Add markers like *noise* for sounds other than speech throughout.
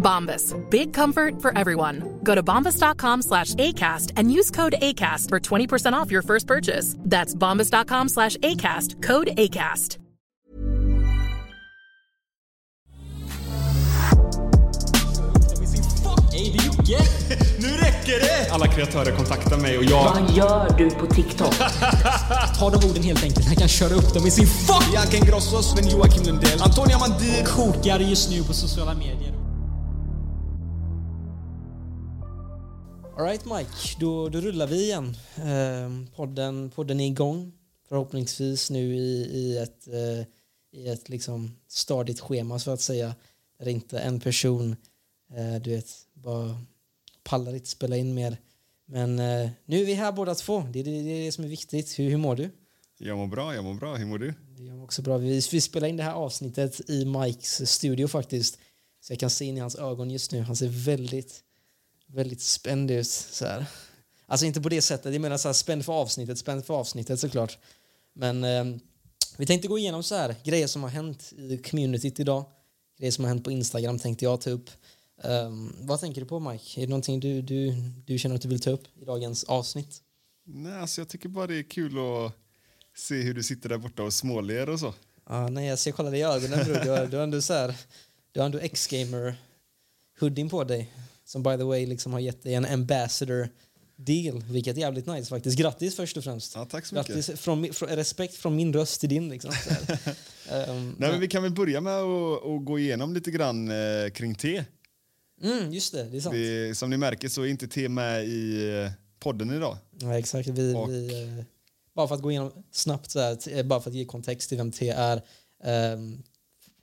Bombas. Big comfort for everyone. Go to bombas.com slash ACAST and use code ACAST for 20% off your first purchase. That's bombas.com slash ACAST. Code ACAST. Nu räcker det! Alla kreatörer kontaktar mig och jag Vad gör du på TikTok? *laughs* tar de orden helt enkelt. Han kan köra upp dem i sin fuck! Bianca Ingrosso, Sven-Joakim Lundell, Antonia Mandir. Kokar just nu på sociala medier. Alright Mike, då, då rullar vi igen. Ehm, podden, podden är igång. Förhoppningsvis nu i, i ett, eh, i ett liksom stadigt schema så att säga. Där inte en person eh, du vet, bara pallar inte spela in mer. Men eh, nu är vi här båda två. Det är det, det, är det som är viktigt. Hur, hur mår du? Jag mår bra, jag mår bra. Hur mår du? Det mår också bra. Vi, vi spelar in det här avsnittet i Mikes studio faktiskt. Så jag kan se in i hans ögon just nu. Han ser väldigt, väldigt spänd ut. Så här. Alltså inte på det sättet. Jag menar så här, spänd för avsnittet, spänd för avsnittet såklart. Men eh, vi tänkte gå igenom så här grejer som har hänt i communityt idag. Grejer som har hänt på Instagram tänkte jag ta upp. Um, vad tänker du på Mike? Är det någonting du, du, du känner att du vill ta upp i dagens avsnitt? Nej, alltså jag tycker bara det är kul att se hur du sitter där borta och småler och så. Ah, nej, jag ser kolla dig i ögonen bror. Du har, du har ändå så här, du har ändå X-gamer hoodien på dig. Som by the way liksom har gett dig en ambassador deal, vilket är jävligt nice faktiskt. Grattis först och främst. Ja, tack så Grattis mycket. från, mi- från, respekt från min röst till din liksom. *laughs* Ehm, Nej, men vi kan väl börja med att, att gå igenom lite grann eh, kring te. mm, just det, det är sant. Vi, som ni märker så är inte te med i eh, podden idag. Ja, exakt. Vi, Och- vi, eh, bara för att gå igenom snabbt, så här, eh, bara för att ge kontext till vem T är. ehm,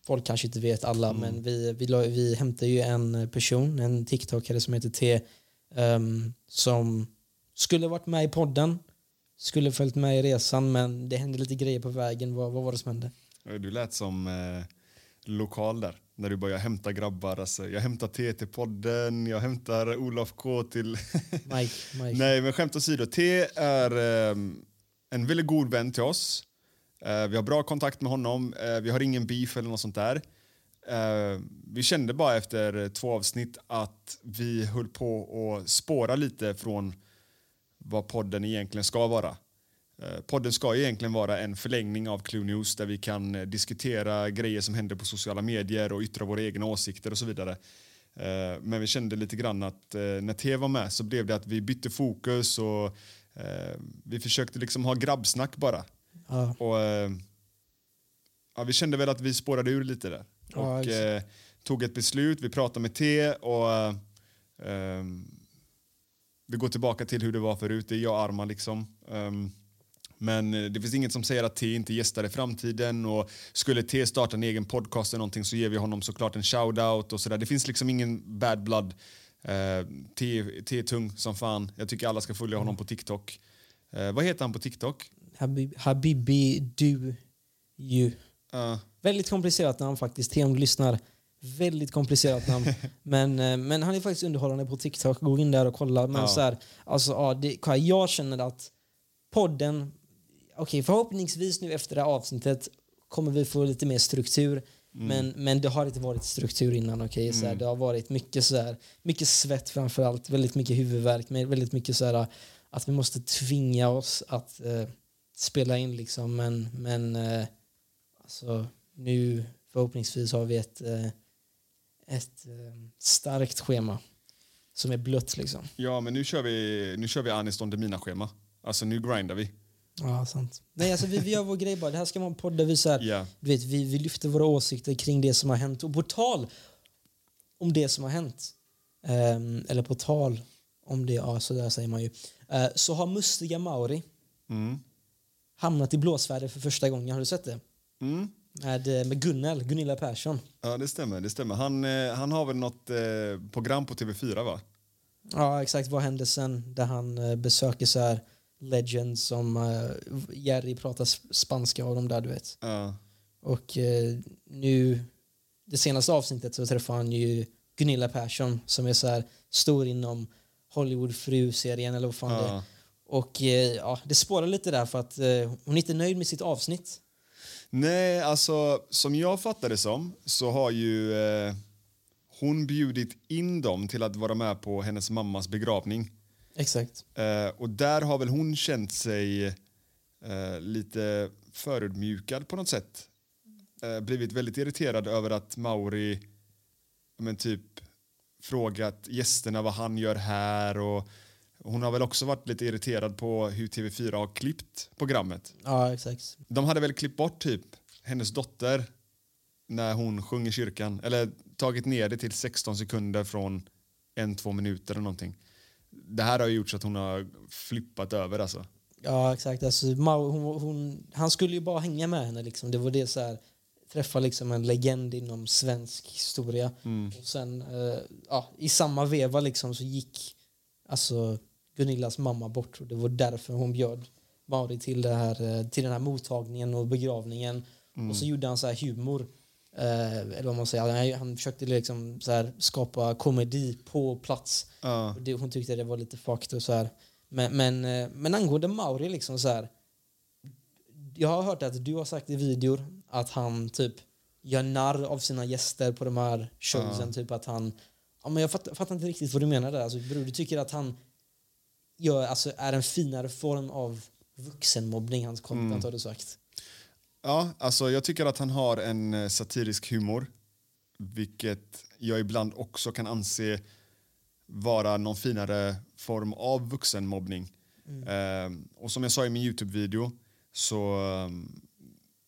folk kanske inte vet alla, Mm. men vi, vi, vi hämtar ju en person, en TikTokare som heter T, ehm, som skulle varit med i podden, skulle följt med i resan, men det hände lite grejer på vägen. Vad, vad var det som hände? Du lät som eh, lokal där. När du börjar hämta grabbar. Alltså, jag hämtar te till podden, jag hämtar Olof K till... Mike, Mike. *laughs* Nej, men skämt åsido. T är eh, en väldigt god vän till oss. Eh, vi har bra kontakt med honom. Eh, vi har ingen beef eller något sånt där. Eh, vi kände bara efter två avsnitt att vi höll på att spåra lite från vad podden egentligen ska vara. Podden ska egentligen vara en förlängning av Clue News där vi kan diskutera grejer som händer på sociala medier och yttra våra egna åsikter och så vidare. Men vi kände lite grann att när T var med så blev det att vi bytte fokus och vi försökte liksom ha grabbsnack bara. Ja, Och, eh, ja, vi kände väl att vi spårade ur lite där. Ja, och eh, tog ett beslut, vi pratade med T och eh, vi går tillbaka till hur det var förut, det är jag och Arman liksom. Ehm, men eh, det finns inget som säger att T inte gästar i framtiden och skulle T starta en egen podcast eller någonting så ger vi honom såklart en shout-out och sådär. Det finns liksom ingen bad blood. Eh, T, T är tung som fan. Jag tycker alla ska följa honom på TikTok. Eh, vad heter han på TikTok? Habib, Habibi du ju. Uh, Väldigt komplicerat namn faktiskt. Om du lyssnar. Väldigt komplicerat namn. *laughs* men, eh, men han är faktiskt underhållande på TikTok. Gå in där och kolla. Men Ja. så här, alltså, ja, det, jag känner att podden, okej förhoppningsvis nu efter det här avsnittet kommer vi få lite mer struktur. Men, men det har inte varit struktur innan. Okay? Så här, det har varit mycket, så här, mycket svett framför allt, väldigt mycket huvudvärk, väldigt mycket så här, att vi måste tvinga oss att eh, spela in. Liksom. Men, men eh, alltså, nu förhoppningsvis har vi ett, eh, ett eh, starkt schema som är blött. Liksom. Ja, men nu kör vi, nu kör vi Anis Don Demina-schema. Alltså nu grindar vi. Ja, sant. Nej, alltså vi, vi gör vår grej bara. Det här ska vara en podd där vi, så här, Ja. du vet, vi, vi lyfter våra åsikter kring det som har hänt. Och på tal om det som har hänt, ehm, eller på tal om det, ja så där säger man ju, eh, så har Mustiga Mauri Mm. Hamnat i blåsväder för första gången. Har du sett det? Mm. Med, eh, med Gunnel, Gunilla Persson. Ja, det stämmer. Det stämmer. Han, eh, han har väl något eh, program på TV4, va? Ja, exakt. Vad hände sen? Där han besöker så här legends som eh, Jerry pratar sp- spanska och de där, du vet. Ja. Och eh, nu, det senaste avsnittet så träffar han ju Gunilla Persson som är så här stor inom Hollywood fru-serien eller vad fan det är. Och eh, ja, det spårar lite där för att eh, hon är inte nöjd med sitt avsnitt. Nej, alltså som jag fattar det som så har ju eh, hon bjudit in dem till att vara med på hennes mammas begravning. Exakt. Eh, och där har väl hon känt sig eh, lite förödmjukad på något sätt. Eh, blivit väldigt irriterad över att Mauri men typ frågat gästerna vad han gör här och hon har väl också varit lite irriterad på hur TV4 har klippt programmet. Ja, exakt. De hade väl klippt bort typ hennes dotter när hon sjunger kyrkan. Eller tagit ner det till 16 sekunder från en, två minuter eller någonting. Det här har ju gjort så att hon har flippat över alltså. Ja, exakt. Alltså, hon, hon, han skulle ju bara hänga med henne. Liksom. Det var det så här, träffa liksom en legend inom svensk historia. Och sen eh, ja, i samma veva liksom, så gick alltså, Gunillas mamma bort. Och det var därför hon bjöd Mauri till, det här, eh, till den här mottagningen och begravningen. Och så gjorde han så här humor. Eh, eller vad man säger. Han, han försökte liksom så här, skapa komedi på plats. Och det, hon tyckte det var lite fucked och så här. Men, men, eh, men angående Mauri liksom så här. Jag har hört att du har sagt i videor att han typ gör narr av sina gäster på de här showsen. Typ att han... Ja, men jag fattar, fattar inte riktigt vad du menar där. Alltså, bror, du tycker att han gör, alltså, är en finare form av vuxenmobbning, hans content har du sagt. Ja, alltså jag tycker att han har en eh, satirisk humor. Vilket jag ibland också kan anse vara någon finare form av vuxenmobbning. Eh, och som jag sa i min Youtube-video så eh,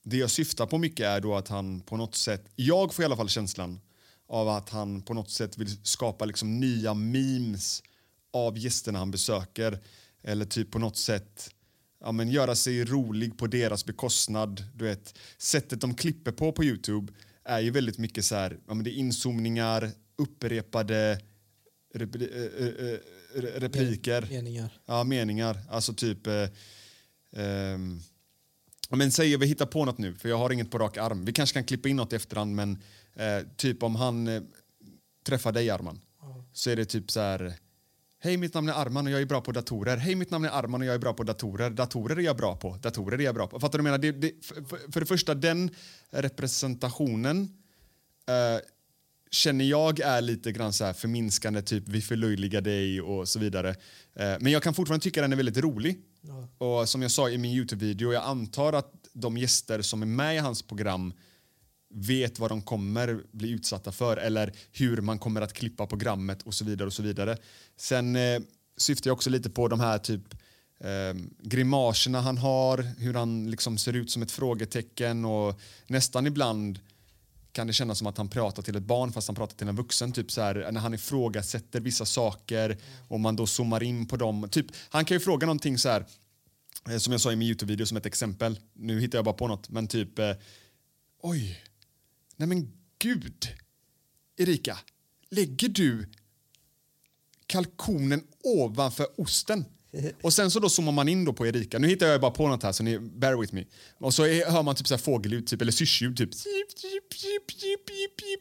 det jag syftar på mycket är då att han på något sätt, jag får i alla fall känslan av att han på något sätt vill skapa liksom nya memes av gästerna han besöker. Eller typ på något sätt ja, men göra sig rolig på deras bekostnad. Du vet, sättet de klipper på på Youtube är ju väldigt mycket så här, ja, men det är inzoomningar, upprepade repli, eh, eh, eh, repliker. Meningar. Ja, meningar. Alltså typ... Ja, men säg vi hittar på något nu, för jag har inget på rak arm. Vi kanske kan klippa in något i efterhand, men typ om han träffar dig, Arman, så är det typ så här... Hej, mitt namn är Arman och jag är bra på datorer. Hej, mitt namn är Arman och jag är bra på datorer. Datorer är jag bra på. Datorer är jag bra på. Fattar du menar? Det, det, för, för- det första, den representationen eh, känner jag är lite grann så här förminskande, typ vi förlöjligar dig och så vidare. Eh, men jag kan fortfarande tycka den är väldigt rolig. Och som jag sa i min Youtube-video, jag antar att de gäster som är med i hans program vet vad de kommer bli utsatta för eller hur man kommer att klippa programmet och så vidare. och så vidare. Sen eh, syftar jag också lite på de här typ eh, grimaserna han har, hur han liksom ser ut som ett frågetecken och nästan ibland kan det kännas som att han pratar till ett barn fast han pratar till en vuxen. Typ så här, när han ifrågasätter vissa saker och man då zoomar in på dem. Typ, han kan ju fråga någonting så här, eh, som jag sa i min Youtube-video som ett exempel. Nu hittar jag bara på något, men typ eh, oj, nej men gud, Erika, lägger du kalkonen ovanför osten? *laughs* Och sen så då zoomar man in då på Erika. Nu hittar jag bara på något här så ni bear with me. Och så är, hör man typ så här fågelljud typ, eller syrsljud typ.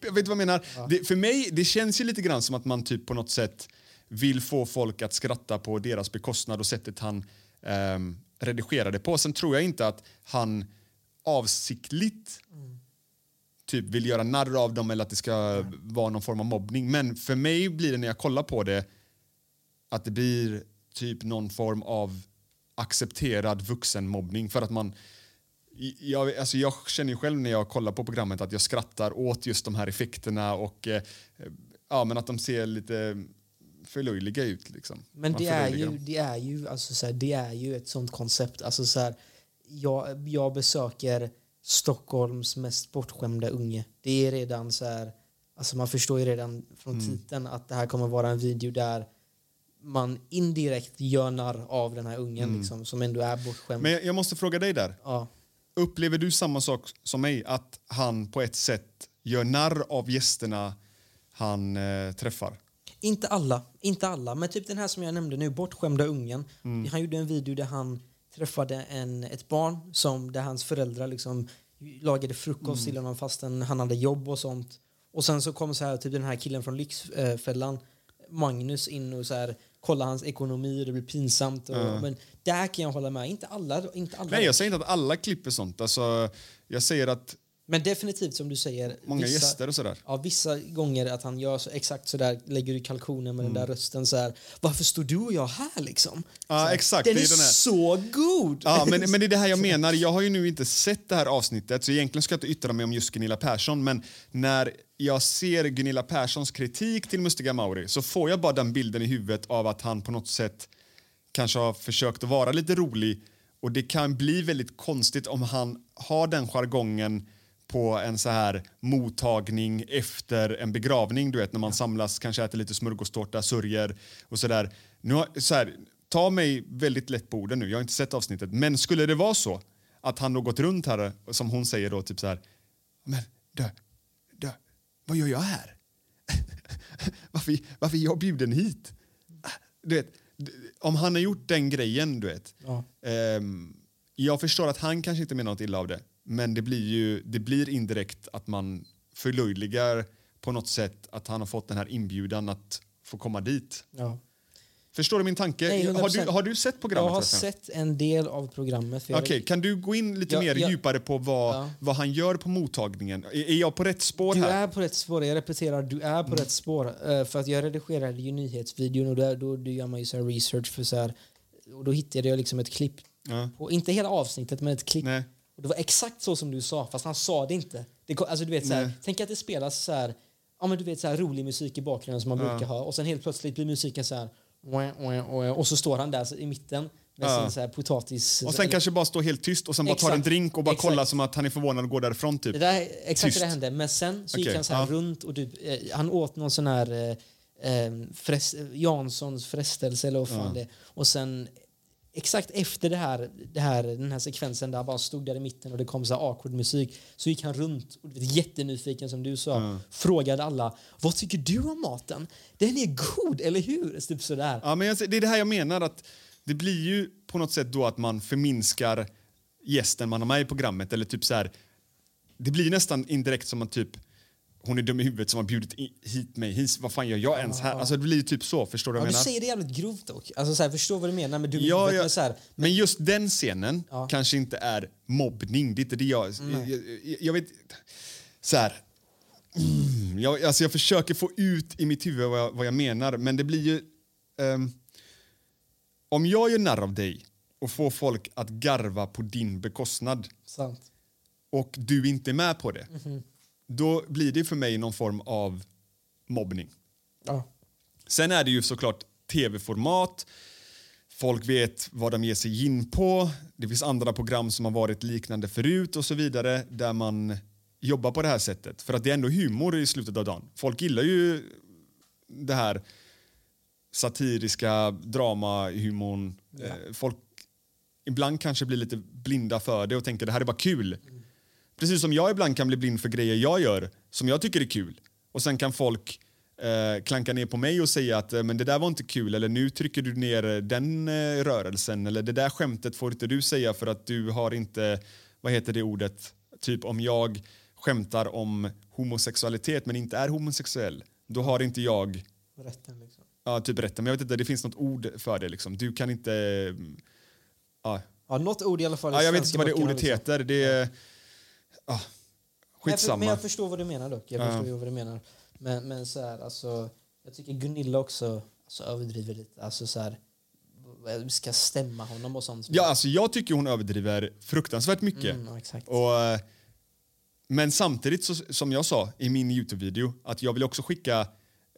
Jag vet inte vad jag menar. Det, för mig, det känns ju lite grann som att man typ på något sätt vill få folk att skratta på deras bekostnad och sättet han redigerar det på. Sen tror jag inte att han avsiktligt typ vill göra narr av dem eller att det ska vara någon form av mobbning. Men för mig blir det när jag kollar på det att det blir typ någon form av accepterad vuxenmobbning för att man jag, alltså jag känner själv när jag kollar på programmet att jag skrattar åt just de här effekterna och eh, ja, men att de ser lite förlöjliga ut. Liksom. Men Man det är, ju, dem. det, är ju, alltså så här, det är ju ett sånt koncept. Alltså så här, jag, jag besöker Stockholms mest bortskämda unge. Det är redan så här... Alltså man förstår ju redan från Mm. titeln att det här kommer vara en video där man indirekt gör narr av den här ungen liksom, som ändå är bortskämd. Mm. Men jag, jag måste fråga dig där. ja. Upplever du samma sak som mig? Att han på ett sätt gör narr av gästerna han eh, träffar? Inte alla, inte alla. Men typ den här som jag nämnde nu, Bortskämda ungen. Mm. Han gjorde en video där han träffade en, ett barn som, där hans föräldrar liksom lagade frukost Mm. till honom fastän han hade jobb och sånt. Och sen så kom så här, typ den här killen från Lyxfällan, Magnus, in och så här, kolla hans ekonomi och det blir pinsamt. Och, Men där kan jag hålla med. Inte alla. Inte alla Nej, jag säger inte att alla klipper sånt. Alltså, jag säger att Men definitivt som du säger. många gäster och sådär. Ja, vissa gånger att han gör så, exakt så där, lägger ut kalkonen med den där rösten så här. Varför står du och jag här liksom? Mm. Ja, så exakt, Den det är, är den här- så god! Ja, men, men det är det här jag *laughs* menar. Jag har ju nu inte sett det här avsnittet så egentligen ska jag inte yttra mig om just Gunilla Persson men när jag ser Gunilla Perssons kritik till Mustiga Mauri så får jag bara den bilden i huvudet av att han på något sätt kanske har försökt att vara lite rolig och det kan bli väldigt konstigt om han har den jargongen på en så här mottagning efter en begravning, du vet när man samlas, kanske äter lite smörgåstårta, sörjer och sådär. Nu har, så här, ta mig väldigt lätt på orden nu, jag har inte sett avsnittet, men skulle det vara så att han har gått runt här, som hon säger då, typ så här, men dö, dö, vad gör jag här? *laughs* varför, varför är jag bjuden hit? Du vet, om han har gjort den grejen, du vet. Ja. Ehm, jag förstår att han kanske inte menar något illa av det. Men det blir ju det blir indirekt att man förlöjligar på något sätt att han har fått den här inbjudan att få komma dit. Ja. Förstår du min tanke? Nej, har, du, 100%. har du sett programmet? Jag har förresten? sett en del av programmet. jag- Okej, kan du gå in lite Ja, mer ja. djupare på vad, Ja. vad han gör på mottagningen? Är, är jag på rätt spår Du här? är på rätt spår. Jag repeterar, du är på rätt spår. Eh, för att jag redigerade ju nyhetsvideon och då, då, då gör man ju så här research för så här, och då hittade jag liksom ett klipp. Ja. På, inte hela avsnittet, men ett klipp. Nej. Och det var exakt så som du sa, fast han sa det inte. Det, alltså, du vet, så här, tänk att det spelas så här, ja, men du vet, så här, rolig musik i bakgrunden som man brukar ha och sen helt plötsligt blir musiken så här och så står han där i mitten med Ja. sin så här, potatis... Och sen eller- kanske bara stå helt tyst och sen bara ta Exakt. en drink och bara Exakt. kolla som att han är förvånad och går därifrån. Typ. Det där, exakt Tyst. det hände. Men sen så gick Okej, han så här ja. runt och typ, eh, han åt någon sån här eh, eh, frest, Janssons frestelse eller vad fan det är. Och sen exakt efter det här, det här, den här sekvensen där han bara stod där i mitten och det kom så här awkward musik så gick han runt och vet, jättenyfiken som du sa frågade alla vad tycker du om maten? Den är god, eller hur? Typ sådär. Ja, men det är det här jag menar. att Det blir ju på något sätt då att man förminskar gästen man har med i programmet. Eller typ så här, det blir nästan indirekt som att typ hon är dum i huvudet som har bjudit hit mig. His, vad fan gör jag ens här? Alltså det blir ju typ så. Förstår du vad du jag menar? säger det jävligt grovt dock. Alltså, så här, förstår vad du menar med dum i Ja, huvudet, ja. men så här, Men just den scenen Ja. kanske inte är mobbning. Det är inte det jag... Jag, jag, jag vet... Så här... Mm, jag, alltså jag försöker få ut i mitt huvud vad jag, vad jag menar, men det blir ju... ehm, om jag gör narr av dig och får folk att garva på din bekostnad sant. och du inte är med på det, då blir det för mig någon form av mobbning. Ja. Sen är det ju såklart tv-format. Folk vet vad de ger sig in på. Det finns andra program som har varit liknande förut och så vidare där man jobbar på det här sättet. För att det är ändå humor i slutet av dagen. Folk gillar ju det här satiriska dramahumorn. Eh, Folk ibland kanske blir lite blinda för det och tänker det här är bara kul. Precis som jag ibland kan bli blind för grejer jag gör som jag tycker är kul. Och sen kan folk eh, klanka ner på mig och säga att eh, men det där var inte kul eller nu trycker du ner eh, den eh, rörelsen eller det där skämtet får inte du säga för att du har inte, vad heter det ordet, typ om jag skämtar om homosexualitet men inte är homosexuell, då har inte jag Rätten liksom. Ja, typ rätten. Men jag vet inte, det finns något ord för det. Liksom. Du kan inte... mm, Ja, Ja, något ord i alla fall. ja, jag vet inte vad det ordet liksom. heter. Det ah, Men skitsamma. jag, men jag förstår vad du menar dock. Jag Ja. förstår ju vad du menar. Men, men så här, alltså, jag tycker Gunilla också alltså, överdriver lite. Alltså så här, ska stämma honom och sånt. Ja, alltså jag tycker hon överdriver fruktansvärt mycket. Mm. Och, eh, men samtidigt, så, som jag sa i min Youtube-video, att jag vill också skicka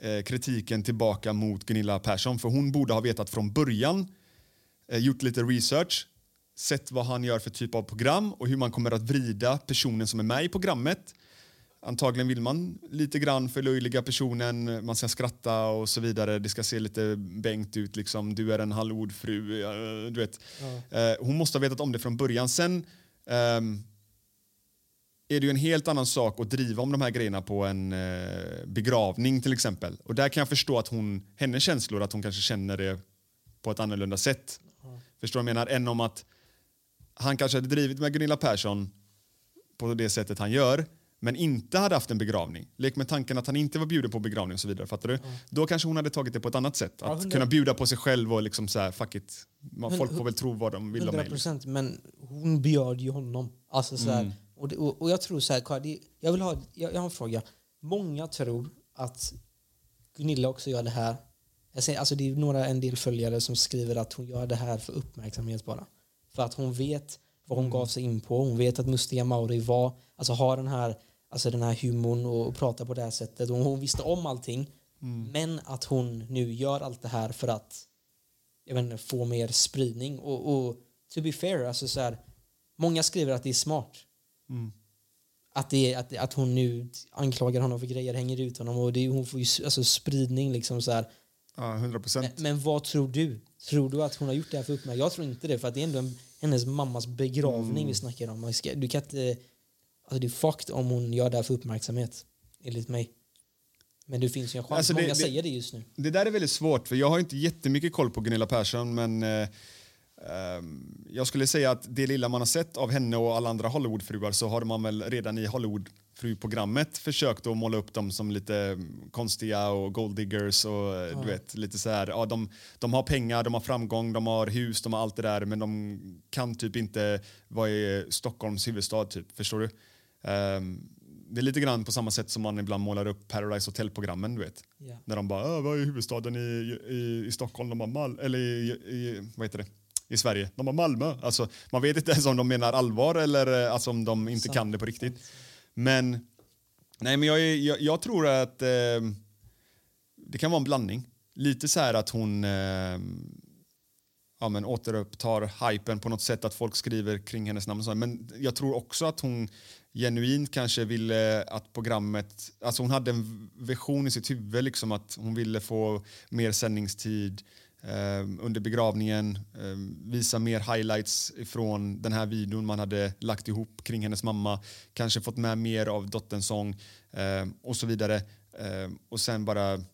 eh, kritiken tillbaka mot Gunilla Persson. För hon borde ha vetat från början, eh, gjort lite research, sett vad han gör för typ av program och hur man kommer att vrida personen som är med i programmet. Antagligen vill man lite grann förlöjliga personen, man ska skratta och så vidare. Det ska se lite bänkt ut, liksom. du är en Hollywoodfru. eh, Du vet. Eh, hon måste ha vetat om det från början. Sen ehm, är det ju en helt annan sak att driva om de här grejerna på en eh, begravning till exempel. Och där kan jag förstå att hon, hennes känslor, att hon kanske känner det på ett annorlunda sätt. Förstår du vad jag menar? Än om att han kanske hade drivit med Gunilla Persson på det sättet han gör men inte hade haft en begravning. Lek med tanken att han inte var bjuden på begravning och så vidare. Fattar du? Då kanske hon hade tagit det på ett annat sätt. Ja, Att hundra- kunna bjuda på sig själv och liksom så här, fuck it. Man, folk får väl tro vad de vill om 100 mig. Liksom. procent, men hon bjöd ju honom. Alltså, så här, Mm. och, det, och, och jag tror så här, det, jag, vill ha, jag, jag har en fråga. Många tror att Gunilla också gör det här. Jag säger, alltså det är några, en del följare som skriver att hon gör det här för uppmärksamhet bara. För att hon vet vad hon gav sig in på. Hon vet att Mustiga Mauri var, alltså har den här, alltså den här humorn och, och pratar på det här sättet. Och hon visste om allting. Men att hon nu gör allt det här för att jag vet inte, få mer spridning. Och, och to be fair, alltså så här, många skriver att det är smart. Att, det att, att hon nu anklagar honom för grejer, hänger ut honom och det, hon får ju alltså, spridning. Liksom så här. Ja, 100 procent. Men, men vad tror du? Tror du att hon har gjort det här för uppmärksamhet? Jag tror inte det, för att det är ändå en, hennes mammas begravning Mm. vi snackar om. Du kan inte, alltså det är fucked om hon gör det här för uppmärksamhet, enligt mig. Men det finns ju en chans. Alltså, det- Många det- säger det just nu. Det där är väldigt svårt, för jag har inte jättemycket koll på Gunilla Persson men eh, ehm, jag skulle säga att det lilla man har sett av henne och alla andra Hollywoodfruar så har man väl redan i Hollywoodfru-programmet försökt att måla upp dem som lite mm, konstiga och golddiggers och eh, du vet, lite så här, ja, de, de har pengar, de har framgång, de har hus, de har allt det där men de kan typ inte vara i Stockholms huvudstad typ, förstår du? Ehm, det är lite grann på samma sätt som man ibland målar upp Paradise Hotel-programmen, du vet. Ja. När de bara, "Äh, vad är huvudstaden i, i, i Stockholm? De bara, Mal eller i, i, vad heter det? I Sverige. De bara Malmö. Alltså, man vet inte ens om de menar allvar eller eh, alltså, om de inte Sant, kan det på riktigt. Men, nej, men jag, jag, jag tror att eh, det kan vara en blandning. Lite så här att hon eh, ja, men återupptar hypen på något sätt, att folk skriver kring hennes namn. Och så. Men jag tror också att hon genuint kanske ville att programmet... Alltså hon hade en vision i sitt huvud, liksom att hon ville få mer sändningstid eh, under begravningen, eh, visa mer highlights från den här videon man hade lagt ihop kring hennes mamma, kanske fått med mer av dotterns sång eh, och så vidare. Och sen bara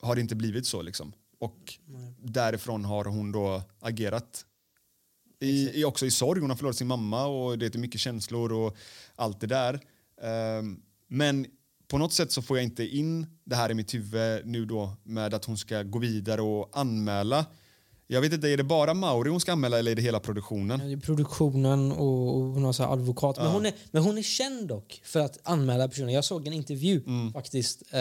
har det inte blivit så. Liksom. Och därifrån har hon då agerat. I, i, också i sorg. Hon har förlorat sin mamma och det är mycket känslor och allt det där. Ehm, men på något sätt så får jag inte in det här i mitt huvud nu då med att hon ska gå vidare och anmäla. Jag vet inte, är det bara Mauri hon ska anmäla eller är det hela produktionen? Det är produktionen och, och hon har så advokat. Men, hon är, men hon är känd dock för att anmäla personer. Jag såg en intervju Mm. faktiskt eh,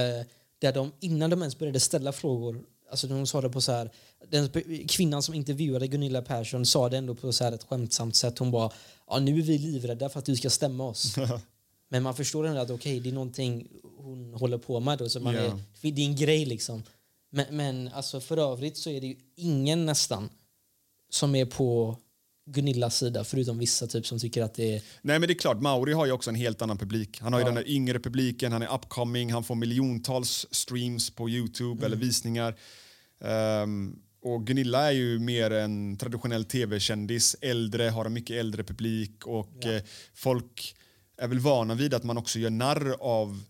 där de innan de ens började ställa frågor Alltså de sa det på så här, den kvinnan som intervjuade Gunilla Persson sa det ändå på så här ett skämtsamt sätt. Hon bara, ja nu är vi livrädda för att du ska stämma oss. *laughs* Men man förstår ändå att okej, det är någonting hon håller på med då. Så man Ja. är, det är en grej liksom. Men, men alltså för övrigt så är det ju ingen nästan som är på Gunillas sida förutom vissa typ som tycker att det är... Nej men det är klart, Mauri har ju också en helt annan publik. Han har ju Ja. den där yngre publiken, han är upcoming, han får miljontals streams på Youtube eller visningar. Ehm, och Gunilla är ju mer en traditionell tv-kändis, äldre, har en mycket äldre publik och eh, folk är väl vana vid att man också gör narr av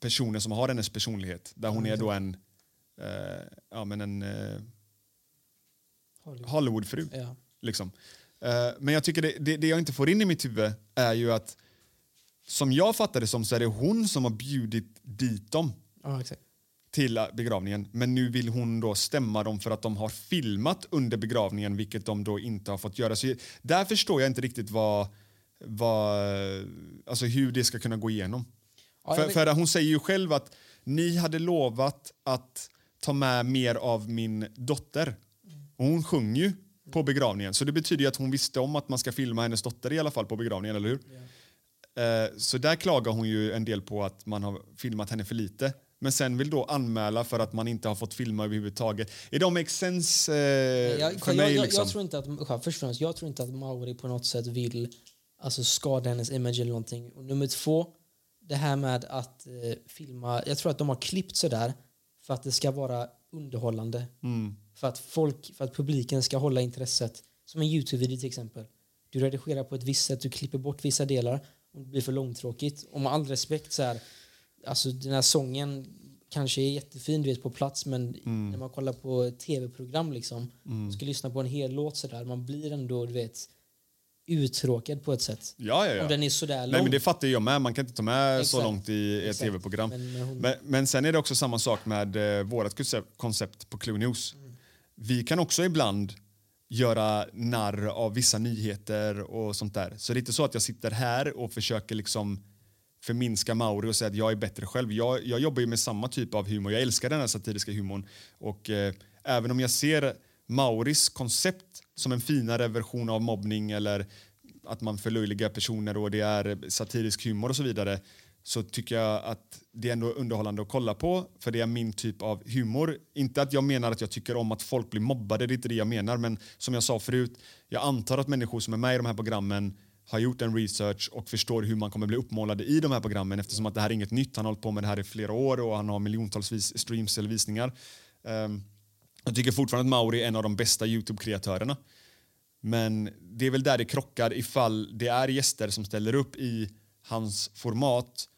personer som har hennes personlighet. Där hon är då en, eh, ja men en eh, Hollywoodfru. Ja. Liksom. Eh, men jag tycker det, det, det jag inte får in i mitt huvud är ju att som jag fattar det som så är det hon som har bjudit dit dem Ja, till begravningen. Men nu vill hon då stämma dem för att de har filmat under begravningen vilket de då inte har fått göra. Så där förstår jag inte riktigt vad vad, alltså hur det ska kunna gå igenom. Ja, för, för hon säger ju själv att ni hade lovat att ta med mer av min dotter. Och hon sjunger ju på begravningen. Så det betyder att hon visste om att man ska filma hennes dotter i alla fall på begravningen, eller hur? Eh, Så där klagar hon ju en del på att man har filmat henne för lite. Men sen vill då anmäla för att man inte har fått filma överhuvudtaget. Är de make sense eh, jag, för jag, mig? jag, liksom? jag tror inte att, först och främst, jag tror inte att Mauri på något sätt vill alltså, skada hennes image eller någonting. Och nummer två, det här med att eh, filma, jag tror att de har klippt sådär för att det ska vara underhållande. Mm. För att folk, för att publiken ska hålla intresset. Som en Youtube-video till exempel. Du redigerar på ett visst sätt, du klipper bort vissa delar och det blir för långtråkigt. Och med all respekt så här, alltså den här sången kanske är jättefin du vet, på plats men Mm. när man kollar på tv-program liksom, ska lyssna på en hel låt sådär, man blir ändå du vet uttråkad på ett sätt. Ja, ja, ja. Om den är sådär lång. Nej, men det fattar jag med. Man kan inte ta med så Exakt. långt i ett tv-program. Men- Men, men men, hon- sen är det också samma sak med eh, vårt koncept, på Clue News. Vi kan också ibland göra narr av vissa nyheter och sånt där. Så det är inte så att jag sitter här och försöker liksom förminska Mauri och säga att jag är bättre själv. Jag, jag jobbar ju med samma typ av humor. Jag älskar den här satiriska humorn. Och eh, även om jag ser Mauris koncept som en finare version av mobbning eller att man förlöjligar personer och det är satirisk humor och så vidare så tycker jag att det är ändå underhållande att kolla på för det är min typ av humor. Inte att jag menar att jag tycker om att folk blir mobbade, det är inte det jag menar men som jag sa förut, jag antar att människor som är med i de här programmen har gjort en research och förstår hur man kommer bli uppmålade i de här programmen eftersom att det här är inget nytt. Han har hållit på med det här i flera år och han har miljontals streams eller visningar. Um, jag tycker fortfarande att Mauri är en av de bästa Youtube-kreatörerna. Men det är väl där det krockar ifall det är gäster som ställer upp i hans format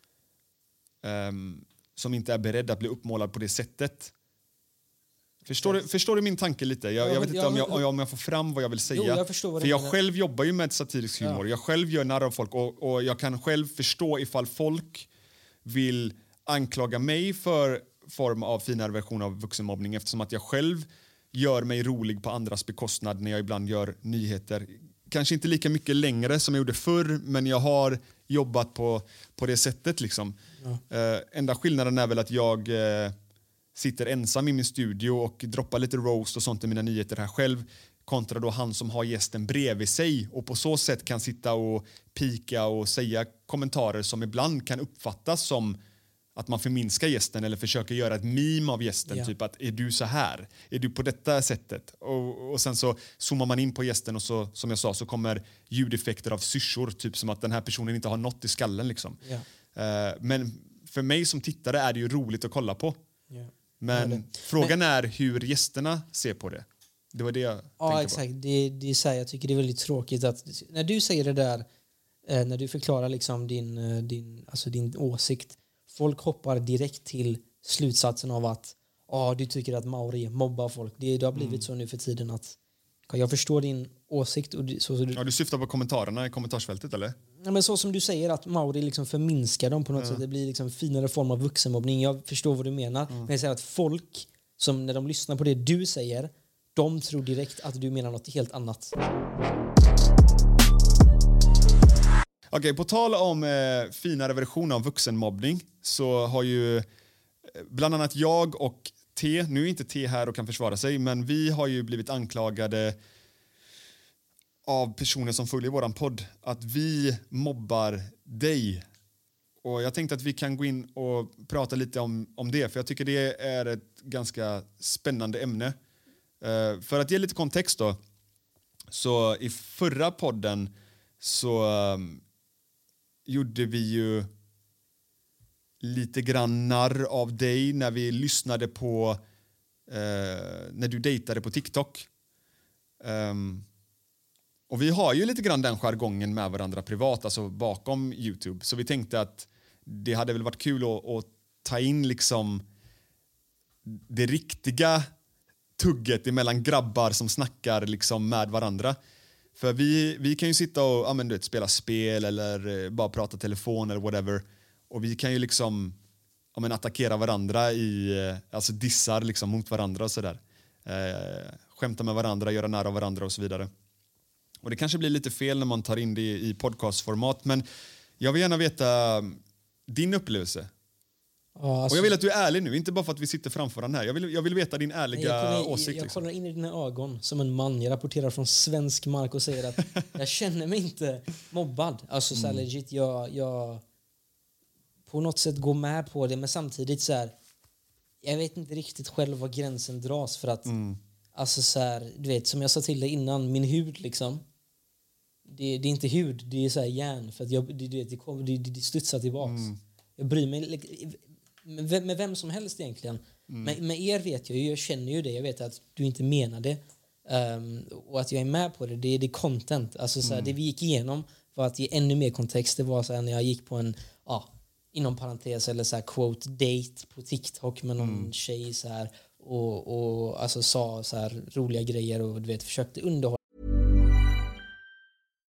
ehm, som inte är beredda att bli uppmålad på det sättet. Förstår du, förstår du min tanke lite? Jag, Ja, jag vet men inte om jag, jag- om jag får fram vad jag vill säga. jag förstår vad För jag menar. själv jobbar ju med satirisk humor. Jag själv gör narr av folk och, och jag kan själv förstå ifall folk vill anklaga mig för form av finare version av vuxenmobbning eftersom att jag själv gör mig rolig på andras bekostnad när jag ibland gör nyheter. Kanske inte lika mycket längre som jag gjorde förr men jag har jobbat på, på det sättet. Liksom. Eh, enda skillnaden är väl att jag eh, sitter ensam i min studio och droppar lite roast och sånt i mina nyheter här själv kontra då han som har gästen bredvid sig och på så sätt kan sitta och pika och säga kommentarer som ibland kan uppfattas som att man förminskar gästen eller försöker göra ett meme av gästen. Ja. Typ att är du så här? Är du på detta sättet? Och, och sen så zoomar man in på gästen och så som jag sa så kommer ljudeffekter av syrsor. Typ som att den här personen inte har något i skallen. Liksom. Ja. Eh, men för mig som tittare är det ju roligt att kolla på. Ja. Men Ja, frågan är hur gästerna ser på det. Det var det jag Ja, exakt. Det, det är så här, jag tycker det är väldigt tråkigt att när du säger det där, eh, när du förklarar liksom din, eh, din, alltså din åsikt, folk hoppar direkt till slutsatsen av att ah, du tycker att Mauri mobbar folk. Det, det har blivit Mm. så nu för tiden att jag förstår din åsikt och det- så, så, på. Ja, du syftar på kommentarerna i kommentarsfältet eller? Ja, men så som du säger att Mauri liksom förminskar dem på något sätt. Det blir liksom finare form av vuxenmobbning. Jag förstår vad du menar. Men jag säger att folk som när de lyssnar på det du säger, de tror direkt att du menar något helt annat. Okej, på tal om eh, finare version av vuxenmobbning så har ju eh, bland annat jag och T, nu är inte T här och kan försvara sig, men vi har ju blivit anklagade av personer som följer våran podd att vi mobbar dig. Och jag tänkte att vi kan gå in och prata lite om, om det, för jag tycker det är ett ganska spännande ämne. Eh, för att ge lite kontext då, så i förra podden så um, gjorde vi ju lite grann narr av dig när vi lyssnade på eh, när du dejtade på TikTok. Um, och vi har ju lite grann den jargongen med varandra privat, alltså bakom Youtube. Så vi tänkte att det hade väl varit kul att, att ta in liksom det riktiga tugget emellan grabbar som snackar liksom med varandra. För vi, vi kan ju sitta och ja, men, du vet, spela spel eller eh, bara prata telefon eller whatever. Och vi kan ju liksom ja, men, attackera varandra i, eh, alltså dissar liksom mot varandra och sådär. Eh, skämta med varandra, göra nära varandra och så vidare. Och det kanske blir lite fel när man tar in det i podcastformat, men jag vill gärna veta mm, din upplevelse. Ja, alltså, Och jag vill att du är ärlig nu, inte bara för att vi sitter framför varandra här. Jag vill, jag vill veta din ärliga jag, kollar, åsikt. jag, jag liksom. kollar in i dina ögon som en man. Jag rapporterar från svensk mark och säger att *laughs* jag känner mig inte mobbad. Alltså så Mm. legit, jag, jag på något sätt går med på det men samtidigt så här jag vet inte riktigt själv var gränsen dras för att Mm. alltså så här, du vet som jag sa till dig innan, min hud liksom det, det är inte hud, det är så här järn för att jag, det, det, det, det, det, studsar tillbaks. Mm. Jag bryr mig med vem, med vem som helst egentligen. Mm. Med, med er vet jag ju, jag känner ju det, jag vet att du inte menar det. Ehm, och att jag är med på det, det är det är content. Alltså så Mm. Det vi gick igenom för att ge ännu mer kontext, det var så när jag gick på en, ja, inom parentes eller så här quote date på TikTok med någon Mm. tjej så och, och alltså sa så roliga grejer och du vet försökte underhålla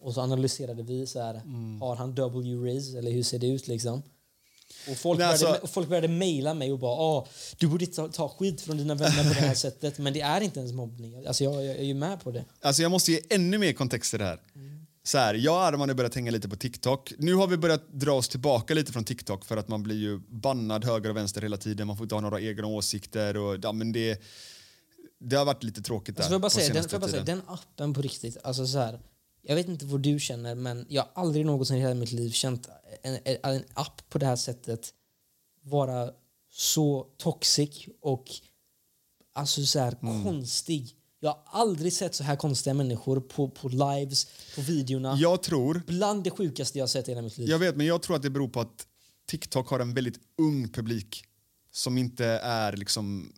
och så analyserade vi så här, Mm. har han W-riz eller hur ser det ut liksom? Och folk, började, alltså- och folk började mejla mig och bara ah, du borde ta, ta skit från dina vänner på det här *laughs* sättet. Men det är inte ens mobbning. Alltså jag, jag är ju med på det. Alltså jag måste ge ännu mer kontext till det här. Så här, jag och Arman har börjat hänga lite på TikTok. Nu har vi börjat dra oss tillbaka lite från TikTok för att man blir ju bannad höger och vänster hela tiden. Man får inte ha några egna åsikter och ja, men det, det har varit lite tråkigt där Alltså får jag bara säga, den, jag bara säga, den appen på riktigt, alltså så här, jag vet inte vad du känner men jag har aldrig någonsin i hela mitt liv känt en, en, app på det här sättet vara så toxic och alltså så här Mm. konstig. Jag har aldrig sett så här konstiga människor på, på lives, på videorna. Jag tror, Bland det sjukaste jag sett i hela mitt liv. jag vet, men jag tror att det beror på att TikTok har en väldigt ung publik som inte är liksom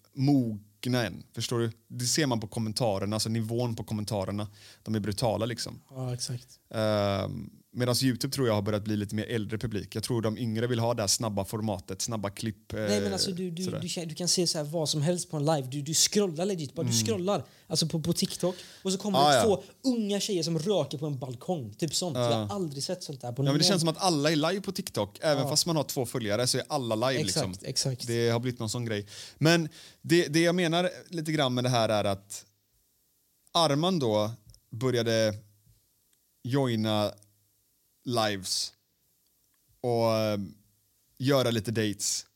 mogna än. Förstår du? Det ser man på kommentarerna, alltså nivån på kommentarerna. De är brutala liksom. Ja, exakt. Um, Medan Youtube tror jag har börjat bli lite mer äldre publik. Jag tror de yngre vill ha det här snabba formatet, snabba klipp. eh, Nej men alltså du, du, du, kan, du kan se så här vad som helst på en live. Du, du scrollar legit bara. Du scrollar alltså på, på TikTok och så kommer Mm. Ah, det ja. två unga tjejer som röker på en balkong. Typ sånt. Jag har aldrig sett sånt där på Ja, men det någon- känns som att alla är live på TikTok. Även fast man har två följare så är alla live. Exakt, liksom. exakt. Det har blivit någon sån grej. Men det, det jag menar lite grann med det här är att Arman då började joina lives och eh, göra lite dates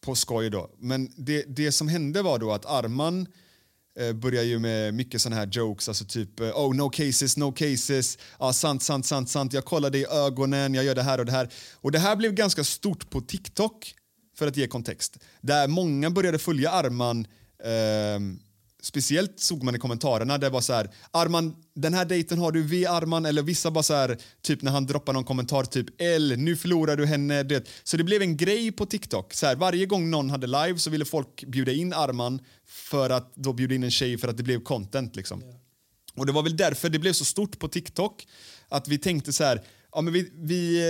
på skoj då. Men det, det som hände var då att Arman eh, börjar ju med mycket såna här jokes, alltså typ eh, oh no cases, no cases, ah, sant, sant, sant, sant, jag kollar dig i ögonen, jag gör det här och det här. Och det här blev ganska stort på TikTok, för att ge kontext. Där många började följa Arman ehm, Speciellt såg man i kommentarerna där det var så här Arman, den här dejten har du vi Arman eller vissa bara så här typ när han droppar någon kommentar typ L, nu förlorar du henne. Det. Så det blev en grej på TikTok. Så här, varje gång någon hade live så ville folk bjuda in Arman för att då bjuda in en tjej för att det blev content liksom. Och det var väl därför det blev så stort på TikTok att vi tänkte så här Ja, men vi, vi,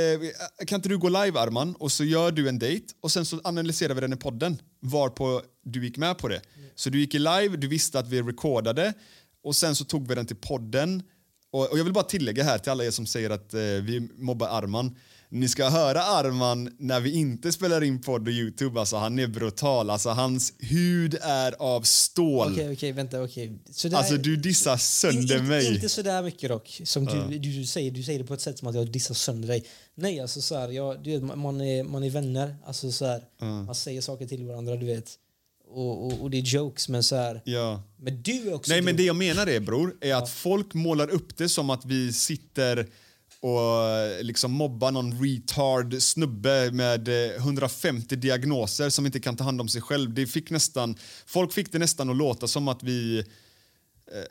eh, kan inte du gå live Arman och så gör du en dejt och sen så analyserar vi den i podden varpå du gick med på det. Så du gick i live, du visste att vi recordade och sen så tog vi den till podden. Och, och jag vill bara tillägga här till alla er som säger att eh, vi mobbar Arman. Ni ska höra Arman när vi inte spelar in podd och Youtube. Alltså han är brutal. Alltså hans hud är av stål. Okej, okej, vänta, okej. Så där- Alltså du dissar sönder In- mig. Inte så där mycket dock. Som du, du, du, säger, du säger det på ett sätt som att jag dissar sönder dig. Nej, alltså så här, jag, du vet, man, är, man är vänner. Alltså så här, Man säger saker till varandra, du vet. Och, och, och det är jokes men så här. Ja. Men du är också Nej, men det jag menar är, bror, är att folk målar upp det som att vi sitter och liksom mobbar någon retard snubbe med eh, 150 diagnoser som inte kan ta hand om sig själv. Det fick nästan, folk fick det nästan att låta som att vi eh,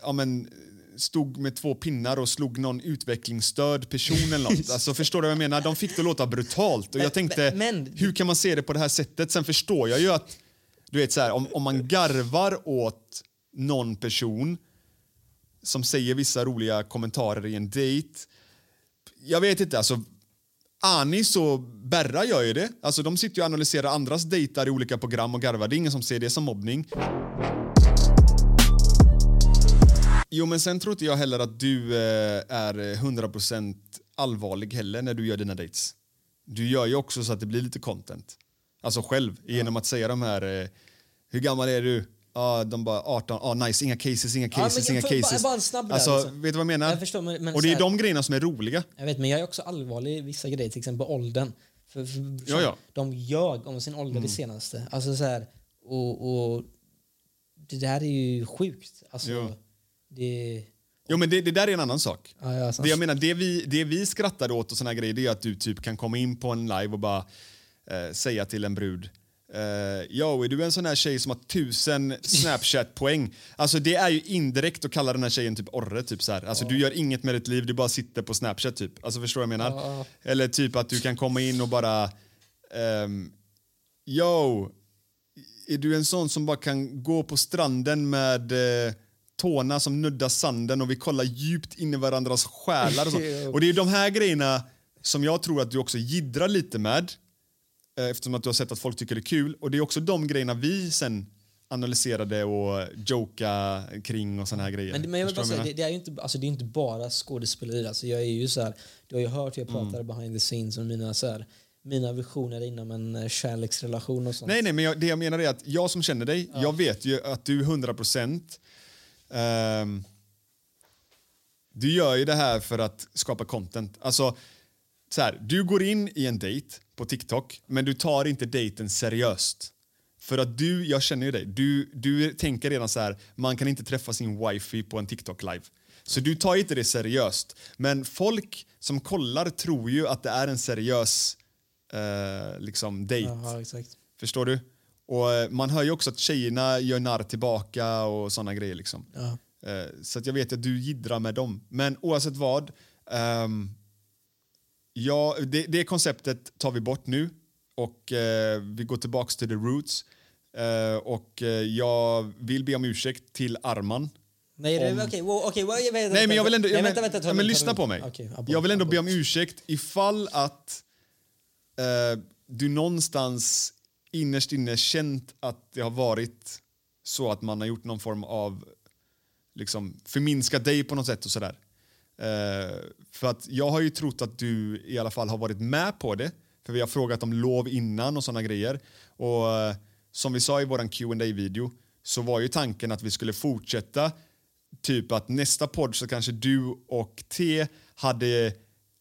ja, men, stod med två pinnar och slog någon utvecklingsstörd person eller något. *laughs* Alltså, förstår du vad jag menar? De fick det att låta brutalt. Och jag tänkte, men- hur kan man se det på det här sättet? Sen förstår jag ju att du vet, så här, om, om man garvar åt någon person som säger vissa roliga kommentarer i en dejt. Jag vet inte, alltså Anis och Berra gör ju det. Alltså, de sitter och analyserar andras dejtar i olika program och garvar. Det är ingen som ser det som mobbning. Jo, men sen tror inte jag heller att du eh, är 100% allvarlig heller när du gör dina dates. Du gör ju också så att det blir lite content. Alltså själv, genom att säga de här... Eh, hur gammal är du? Ja, de bara 18. Ja, nice. Inga cases, inga Ja, cases, men inga cases. bara- bara snabb alltså, liksom. vet du vad jag menar? Jag förstår, men- men och det är här- de grejerna som är roliga. Jag vet, men jag är också allvarlig i vissa grejer, till exempel åldern. För, för, Ja, ja. De ljög om sin ålder det senaste. Alltså så här, och, och det där är ju sjukt. Alltså, Ja. det... Jo, men det, det där är en annan sak. Ja, ja. Det jag menar, det vi, det vi skrattar åt och såna här grejer, det är att du typ kan komma in på en live och bara eh, säga till en brud Uh, yo, är du en sån här tjej som har tusen Snapchat-poäng? Alltså det är ju indirekt att kalla den här tjejen typ orre. Typ så här. Alltså du gör inget med ditt liv, du bara sitter på Snapchat typ. Alltså förstår jag menar? Eller typ att du kan komma in och bara... ehm, yo, är du en sån som bara kan gå på stranden med eh, tårna som nuddar sanden och vi kollar djupt in i varandras själar? Och, så. *laughs* och det är de här grejerna som jag tror att du också jiddrar lite med eftersom att du har sett att folk tycker det är kul. Och det är också de grejerna vi sen analyserade och joka kring och såna här grejer. Men, men jag vill bara säga, det, det, är ju inte, alltså, det är inte bara skådespeleri. Alltså, jag är ju så här, du har ju hört hur jag Mm. pratar behind the scenes om mina, så här, mina visioner inom en eh, kärleksrelation och sånt. Nej, nej, men jag, det jag menar är att jag som känner dig, jag vet ju att du 100 procent ehm, du gör ju det här för att skapa content. Alltså, så här, du går in i en dejt på TikTok, men du tar inte dejten seriöst. För att du, jag känner ju dig, du, du tänker redan så här, man kan inte träffa sin wifi på en TikTok-live. Så du tar inte det seriöst. Men folk som kollar tror ju att det är en seriös eh, liksom dejt. Exakt. Förstår du? Och eh, man hör ju också att tjejerna gör narr tillbaka och såna grejer. Liksom. Eh, Så att jag vet att du jiddrar med dem. Men oavsett vad, ehm, ja, det, det konceptet tar vi bort nu och eh, vi går tillbaks till the roots. Eh, och eh, jag vill be om ursäkt till Arman. Nej, Om- okej, wow, okej, wow, vänta, Nej, men jag vill ändå... Nej, jag vänta, men, vänta, ja, ta- men lyssna på mig. okej, abort, jag vill ändå abort. be om ursäkt ifall att eh, du någonstans innerst inne känt att det har varit så att man har gjort någon form av liksom förminskat dig på något sätt och sådär. Eh, för att jag har ju trott att du i alla fall har varit med på det. För vi har frågat om lov innan och sådana grejer. Och eh, som vi sa i våran qa video så var ju tanken att vi skulle fortsätta typ att nästa podd så kanske du och T hade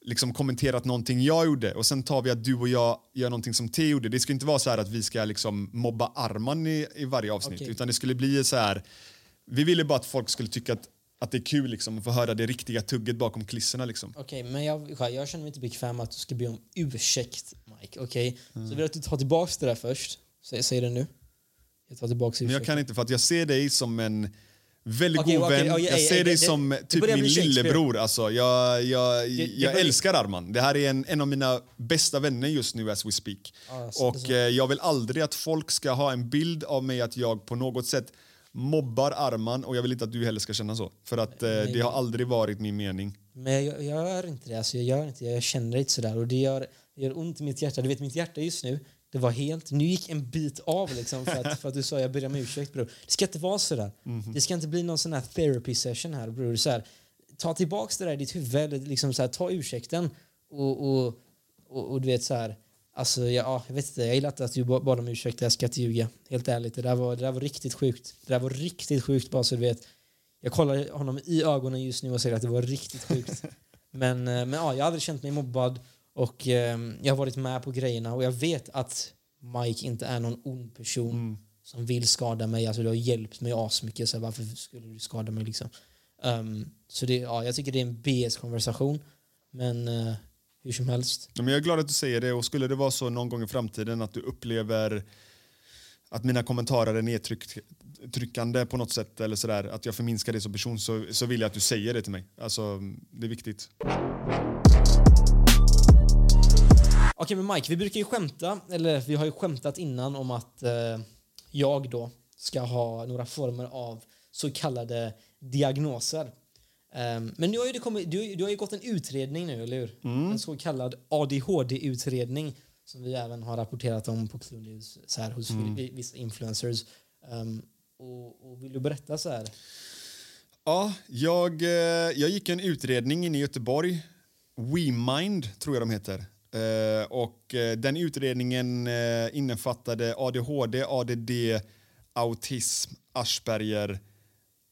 liksom kommenterat någonting jag gjorde och sen tar vi att du och jag gör någonting som T gjorde. Det ska inte vara så här att vi ska liksom mobba Arman i, i varje avsnitt Okej. utan det skulle bli så här vi ville bara att folk skulle tycka att, att det är kul liksom, att få höra det riktiga tugget bakom kulisserna. Liksom. Okej, men jag, jag känner mig inte bekväm att du ska be om ursäkt, Mike. Okej? Så vill jag att du tar tillbaka det där först. Säg, säg det nu. Jag tar tillbaka Men jag ursäkten. kan inte för att jag ser dig som en väldigt Okej, god vän. okej, jag ej, ser dig som typ min lillebror. Alltså, jag jag, jag börjar- älskar Arman. Det här är en, en av mina bästa vänner just nu as we speak. Så- och så- eh, jag vill aldrig att folk ska ha en bild av mig att jag på något sätt mobbar Arman och jag vill inte att du heller ska känna så. För att eh, det har aldrig varit min mening. Men jag, jag gör inte det. Alltså, jag gör inte det. Jag känner inte sådär. Och det gör, det gör ont i mitt hjärta. Du vet, mitt hjärta just nu, det var helt... Nu gick en bit av liksom för att, för att du sa jag ber om ursäkt bror. Det ska inte vara sådär. Det ska inte bli någon sån här therapy session här bror. Så här, ta tillbaks det där i ditt huvud. Liksom så här, ta ursäkten och, och, och, och du vet så här... Alltså, ja, jag vet inte, jag gillar inte att du ba- bad om ursäkt, jag ska inte ljuga. Helt ärligt, det där, var, det där var riktigt sjukt. Det där var riktigt sjukt bara så du vet. Jag kollar honom i ögonen just nu och säger att det var riktigt sjukt. *laughs* men men ja, jag har aldrig känt mig mobbad och eh, jag har varit med på grejerna och jag vet att Mike inte är någon ond person som vill skada mig. Alltså, du har hjälpt mig asmycket, så varför skulle du skada mig? Liksom? Um, så det, ja, jag tycker det är en BS-konversation, men uh, hur som helst. Ja, men jag är glad att du säger det och skulle det vara så någon gång i framtiden att du upplever att mina kommentarer är nedtryckande på något sätt eller sådär, att jag förminskar dig som person så, så vill jag att du säger det till mig. Alltså, det är viktigt. Okej men Mike, vi brukar ju skämta, eller vi har ju skämtat innan om att eh, jag då ska ha några former av så kallade diagnoser. Um, men nu har ju det kommit, du, du har ju gått en utredning nu, eller hur? En så kallad ADHD-utredning som vi även har rapporterat om på Clue News så här, hos vi- vissa influencers. Um, och, och vill du berätta så här? Ja, jag, eh, jag gick en utredning inne i Göteborg. WeMind tror jag de heter. Eh, och eh, den utredningen innefattade ADHD, ADD, autism, Asperger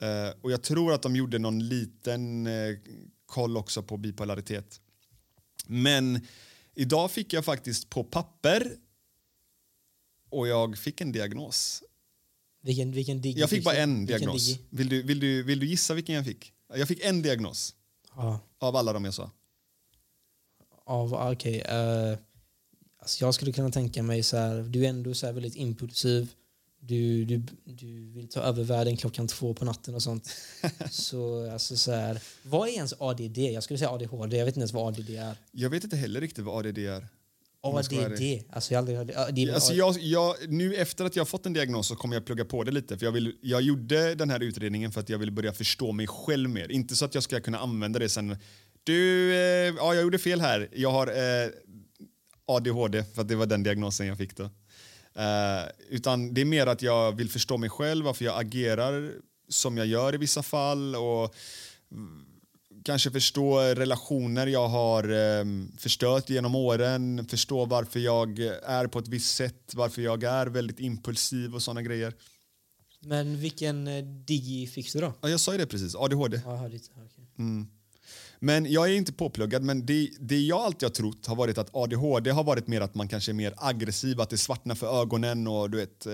eh, och jag tror att de gjorde någon liten eh, koll också på bipolaritet. Men idag fick jag faktiskt på papper och jag fick en diagnos. Vilken, vilken digg Jag fick bara en diagnos. Vill du, vill, du, vill du gissa vilken jag fick? Jag fick en diagnos Ja, av alla de jag sa. av, okej. eh, alltså jag skulle kunna tänka mig så här, du är ändå så väldigt impulsiv. Du, du, du vill ta över världen klockan två på natten och sånt. *laughs* så alltså så här, vad är ens ADD? Jag skulle säga ADHD, jag vet inte ens vad ADD är. Jag vet inte heller riktigt vad ADD är. ADD? Alltså jag aldrig är- Alltså jag, jag, nu efter att jag har fått en diagnos så kommer jag plugga på det lite. För jag, vill, jag gjorde den här utredningen för att jag ville börja förstå mig själv mer. Inte så att jag ska kunna använda det sen. Du, eh, ja jag gjorde fel här. Jag har eh, ADHD för att det var den diagnosen jag fick då. Eh, utan det är mer att jag vill förstå mig själv, varför jag agerar som jag gör i vissa fall och kanske förstå relationer jag har eh, förstört genom åren, förstå varför jag är på ett visst sätt, varför jag är väldigt impulsiv och såna grejer. Men vilken eh, digi fick du då? Ja, jag sa ju det precis, ADHD. Ja, jag hörde inte. Men jag är inte påpluggad, men det, det jag alltid har trott har varit att ADHD har varit mer att man kanske är mer aggressiv, att det svartnar för ögonen och du vet, eh,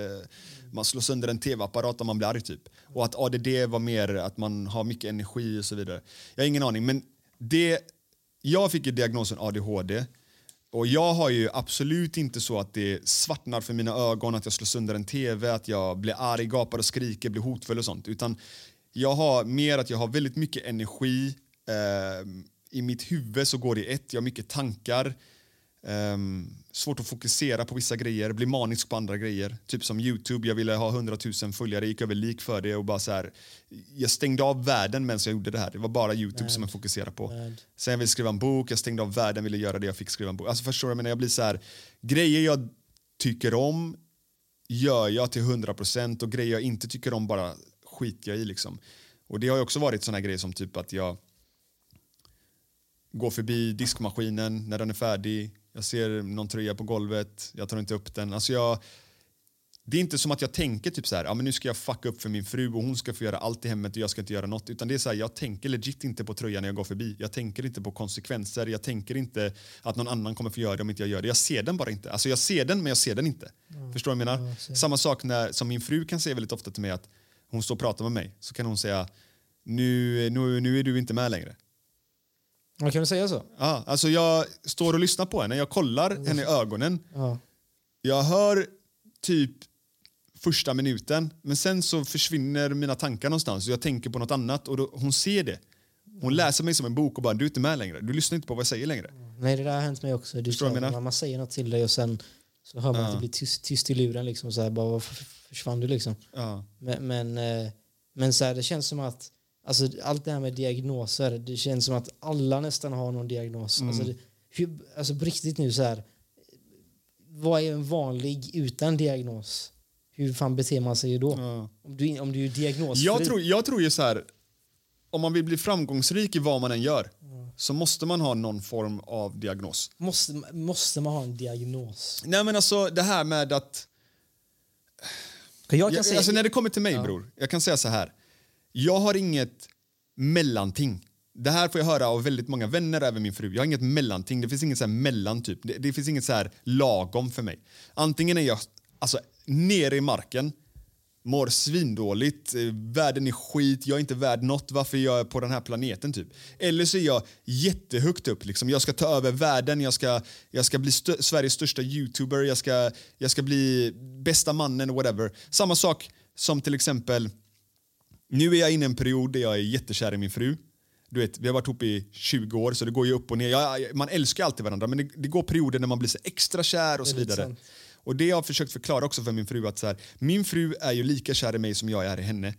man slår sönder en tv-apparat om man blir arg typ. Och att ADD var mer att man har mycket energi och så vidare. Jag har ingen aning, men det, jag fick ju diagnosen ADHD och jag har ju absolut inte så att det svartnar för mina ögon, att jag slår sönder en tv, att jag blir arg, gapar och skriker, blir hotfull och sånt. Utan jag har mer att jag har väldigt mycket energi. Eh, I mitt huvud så går det ett, jag har mycket tankar. Ehm, svårt att fokusera på vissa grejer, blir manisk på andra grejer. Typ som Youtube, jag ville ha 100 000 följare, gick över lik för det och bara så här. Jag stängde av världen medan jag gjorde det här. Det var bara Youtube som jag fokuserade på. Mad. Sen jag ville skriva en bok, jag stängde av världen, ville göra det, jag fick skriva en bok. Alltså förstår du? Jag menar, jag blir så här, grejer jag tycker om gör jag till 100% och grejer jag inte tycker om bara skiter jag i liksom. Och det har ju också varit såna grejer som typ att jag går förbi diskmaskinen när den är färdig. Jag ser någon tröja på golvet, jag tar inte upp den. Alltså jag, det är inte som att jag tänker typ så här, ja, men nu ska jag fucka upp för min fru och hon ska få göra allt i hemmet och jag ska inte göra något. Utan det är så här, jag tänker legit inte på tröjan när jag går förbi. Jag tänker inte på konsekvenser. Jag tänker inte att någon annan kommer få göra det om inte jag gör det. Jag ser den bara inte. Alltså jag ser den men jag ser den inte. Förstår du vad jag menar? Samma sak när, som min fru kan säga väldigt ofta till mig att hon står och pratar med mig. Så kan hon säga, nu, nu, nu är du inte med längre. Ja, kan du säga så? Ja, alltså jag står och lyssnar på henne, jag kollar henne i ögonen. Ja. Jag hör typ första minuten, men sen så försvinner mina tankar någonstans och jag tänker på något annat och då, hon ser det. Hon läser mig som en bok och bara du är inte med längre, du lyssnar inte på vad jag säger längre. Nej, det där har hänt mig också. Du Förstår sa, man säger något till dig och sen så hör man Ja. att det blir tyst, tyst i luren. Liksom, så här, bara, varför försvann du liksom? Ja. Men, men, eh, men så här, det känns som att alltså, allt det här med diagnoser, det känns som att alla nästan har någon diagnos. Mm. Alltså, hur, alltså på riktigt nu så här, vad är en vanlig utan diagnos? Hur fan beter man sig då? Ja. Om, du, om du är diagnosfri? Jag, tror, jag tror ju så här, om man vill bli framgångsrik i vad man än gör så måste man ha någon form av diagnos. måste, måste man ha en diagnos? Nej men alltså det här med att jag kan Jag, säga, alltså när det kommer till mig bror, jag kan säga så här. Jag har inget mellanting. Det här får jag höra av väldigt många vänner, även min fru. Jag har inget mellanting. Det finns inget så här mellantyp. Det, det finns inget så här lagom för mig. Antingen är jag alltså, nere i marken mår svindåligt, eh, världen är skit, jag är inte värd något, varför är jag på den här planeten typ? Eller så är jag jättehögt upp, liksom. jag ska ta över världen, jag ska, jag ska bli stö- Sveriges största youtuber, jag ska, jag ska bli bästa mannen, whatever. Samma sak som till exempel, nu är jag inne i en period där jag är jättekär i min fru. Du vet, vi har varit ihop i 20 år så det går ju upp och ner. Ja, man älskar alltid varandra men det, det går perioder när man blir så extra kär och så vidare. sant. Och det har jag försökt förklara också för min fru att så här, min fru är ju lika kär i mig som jag är i henne.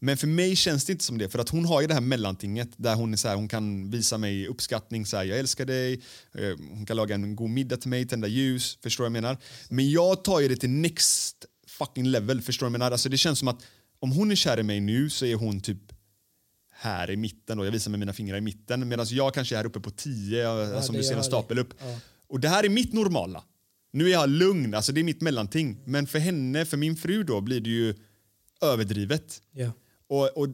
Men för mig känns det inte som det för att hon har ju det här mellantinget där hon, är så här, hon kan visa mig uppskattning, så här, jag älskar dig, eh, hon kan laga en god middag till mig, tända ljus, förstår jag menar? Men jag tar ju det till next fucking level, förstår jag menar? Alltså det känns som att om hon är kär i mig nu så är hon typ här i mitten då, jag visar med mina fingrar i mitten medan jag kanske är här uppe på 10, alltså om det du ser en stapel upp. Ja. Och det här är mitt normala. Nu är jag lugn, alltså det är mitt mellanting. Men för henne, för min fru då, blir det ju överdrivet. Ja. Och, och,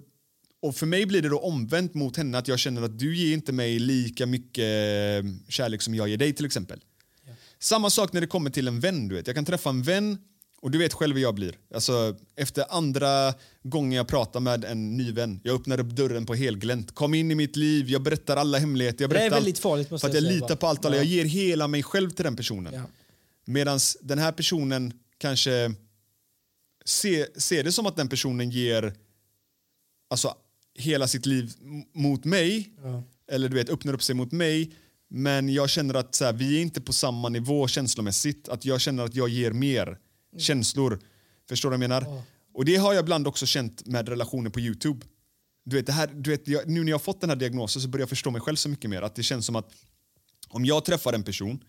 och för mig blir det då omvänt mot henne att jag känner att du ger inte mig lika mycket eh, kärlek som jag ger dig till exempel. Samma sak när det kommer till en vän. Du vet. Jag kan träffa en vän och du vet själv hur jag blir. Alltså, efter andra gången jag pratar med en ny vän, jag öppnar upp dörren på helglänt. Kom in i mitt liv, jag berättar alla hemligheter. Jag Det är berättar väldigt farligt, måste För att jag jag litar på allt och alla. Ja. Jag ger hela mig själv till den personen. Ja. Medan den här personen kanske ser, ser det som att den personen ger alltså, hela sitt liv mot mig. Ja. Eller du vet, öppnar upp sig mot mig. Men jag känner att så här, vi är inte på samma nivå känslomässigt. Att jag känner att jag ger mer känslor. Förstår du vad jag menar? Och det har jag ibland också känt med relationer på Youtube. Du vet, det här, du vet, jag, nu när jag har fått den här diagnosen så börjar jag förstå mig själv så mycket mer. Att det känns som att om jag träffar en person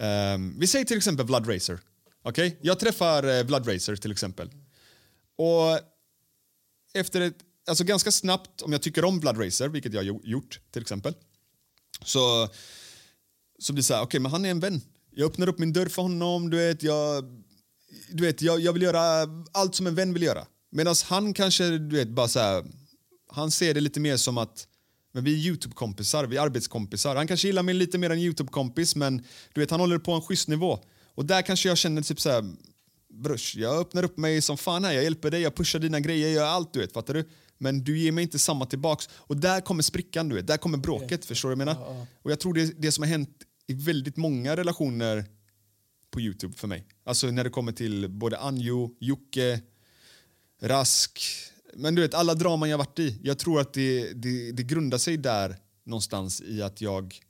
Ehm, vi säger till exempel Vlad Racer. Okej? Jag träffar eh, Vlad Racer till exempel. Och efter ett, alltså ganska snabbt, om jag tycker om Vlad Racer, vilket jag har gjo- gjort till exempel, så, så blir det så här, okej men han är en vän. Jag öppnar upp min dörr för honom, du vet, jag, du vet, jag, jag vill göra allt som en vän vill göra. Medan han kanske, du vet, bara så här, han ser det lite mer som att men vi är Youtube-kompisar, vi är arbetskompisar. Han kanske gillar mig lite mer än Youtube-kompis men du vet, han håller på en schysst nivå. Och där kanske jag känner typ så här, brors, jag öppnar upp mig som fan här, jag hjälper dig, jag pushar dina grejer, jag gör allt du vet, fattar du? Men du ger mig inte samma tillbaks. Och där kommer sprickan, du vet, där kommer bråket, förstår du vad jag menar? Och jag tror det är det som har hänt i väldigt många relationer på Youtube för mig. Alltså när det kommer till både Anjo, Jocke, Rask. Men du vet, alla draman jag varit i. Jag tror att det, det, det grundar sig där någonstans i att jag...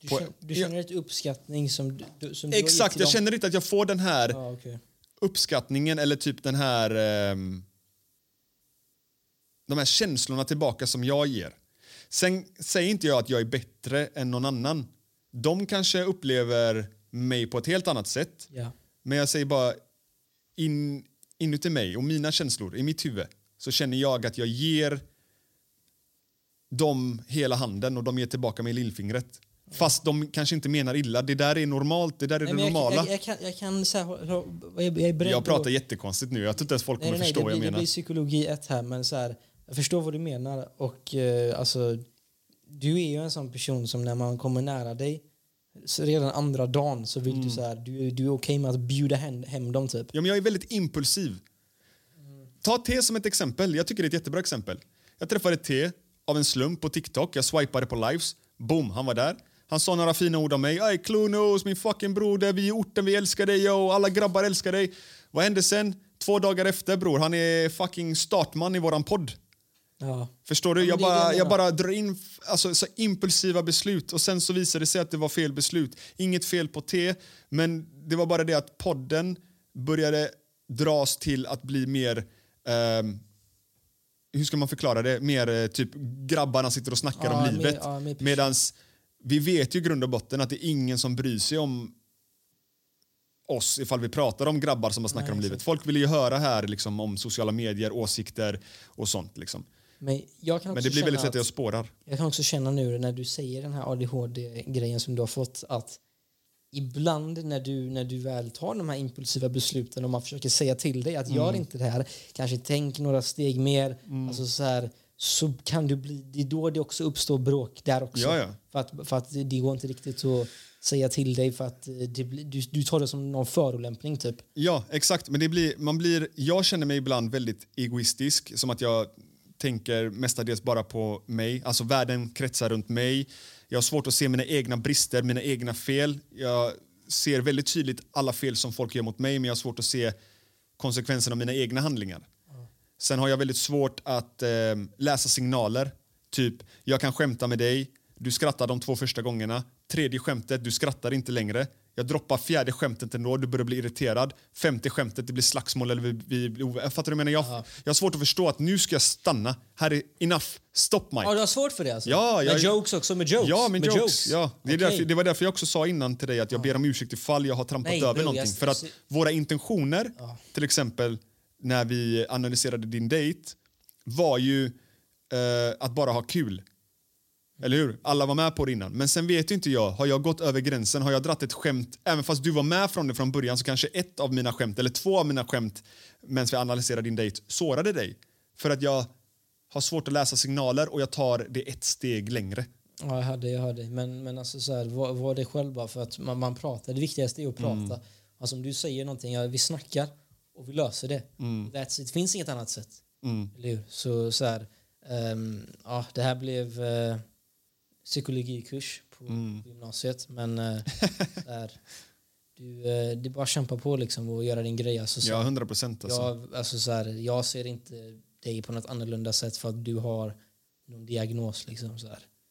Du, På- känner, du känner ett uppskattning som du, du- som du Exakt, till jag dem? känner inte att jag får den här Ja, okej. uppskattningen eller typ den här... ehm, de här känslorna tillbaka som jag ger. Sen säger inte jag att jag är bättre än någon annan. De kanske upplever mig på ett helt annat sätt. Ja. Men jag säger bara in, inuti mig och mina känslor i mitt huvud så känner jag att jag ger dem hela handen och de ger tillbaka mig lillfingret. Fast de kanske inte menar illa. Det där är normalt, det där är Nej, det jag, normala. jag, Jag, kan, jag kan så här, jag, jag pratar att- jättekonstigt nu. Jag tror inte ens folk Nej, kommer nej, förstå det vad jag det menar. blir psykologi ett här, men så här, jag förstår vad du menar. Och eh, alltså, du är ju en sån person som när man kommer nära dig, så redan andra dagen så vill Mm. du så här, du, du är okej med att bjuda hem, hem dem typ. Ja, men jag är väldigt impulsiv. Ta te som ett exempel. Jag tycker det är ett jättebra exempel. Jag träffade te av en slump på TikTok. Jag swipade på lives. Boom, han var där. Han sa några fina ord om mig. Ey, Klonos, min fucking broder, vi är i orten, vi älskar dig, yo. Alla grabbar älskar dig. Vad hände sen? Två dagar efter, bror, han är fucking startman i våran podd. Ja. Förstår du? Jag, bara, jag bara drar in alltså, så impulsiva beslut och sen så visade det sig att det var fel beslut. Inget fel på T, men det var bara det att podden började dras till att bli mer ehm, hur ska man förklara det? Mer eh, typ grabbarna sitter och snackar Ja, om livet. ja. Medans vi vet ju grund och botten att det är ingen som bryr sig om oss ifall vi pratar om grabbar som har snackar Nej, om livet. Folk vill ju höra här liksom, om sociala medier, åsikter och sånt. Liksom. Men, jag kan Men också det blir väldigt lätt att jag spårar. jag kan också känna nu när du säger den här ADHD-grejen som du har fått att ibland när du, när du väl tar de här impulsiva besluten och man försöker säga till dig att Mm. gör inte det här, kanske tänk några steg mer, alltså så här, så kan du bli, det är då det också uppstår bråk där också. Ja, ja. För, att, för att det går inte riktigt att säga till dig för att det, du, du tar det som någon förolämpning typ. Ja, exakt. Men det blir, man blir, jag känner mig ibland väldigt egoistisk, som att jag tänker mestadels bara på mig. Alltså världen kretsar runt mig. Jag har svårt att se mina egna brister, mina egna fel. Jag ser väldigt tydligt alla fel som folk gör mot mig, men jag har svårt att se konsekvenserna av mina egna handlingar. Sen har jag väldigt svårt att eh, läsa signaler. Typ, jag kan skämta med dig, du skrattar de två första gångerna. Tredje skämtet, du skrattar inte längre. Jag droppar fjärde skämtet ändå, du börjar bli irriterad. Femte skämtet, det blir slagsmål eller vi, vi Jag fattar du jag menar? Jag, jag har svårt att förstå att nu ska jag stanna. Här är enough. Stop Mike. Ja, du har svårt för det alltså? Ja, jag- med jokes också? Med jokes? Ja, med, med jokes. Ja. Det, Okej. därför, det var därför jag också sa innan till dig att jag ber om ursäkt ifall jag har trampat Nej, över bro, någonting. jag- För att våra intentioner, till exempel när vi analyserade din dejt, var ju eh, att bara ha kul. Eller hur? Alla var med på det innan. Men sen vet ju inte jag, har jag gått över gränsen? Har jag dratt ett skämt? Även fast du var med från det från början så kanske ett av mina skämt, eller två av mina skämt medan vi analyserade din dejt, sårade dig. För att jag har svårt att läsa signaler och jag tar det ett steg längre. Ja, jag hörde, jag hörde. Men, men alltså så här, var, var det själv bara för att man, man pratar. Det viktigaste är att prata. Mm. Alltså om du säger någonting, ja, vi snackar och vi löser det. Mm. That's it. Det finns inget annat sätt. Eller hur? Så, så här, ehm, ja, det här blev uh, psykologikurs på, Mm. gymnasiet. Men eh, *laughs* så här, du, eh, det är bara att kämpa på liksom och göra din grej. Alltså, så Ja, här, 100 procent. Alltså. jag, alltså, så här, jag ser inte dig på något annorlunda sätt för att du har någon diagnos. Liksom, så.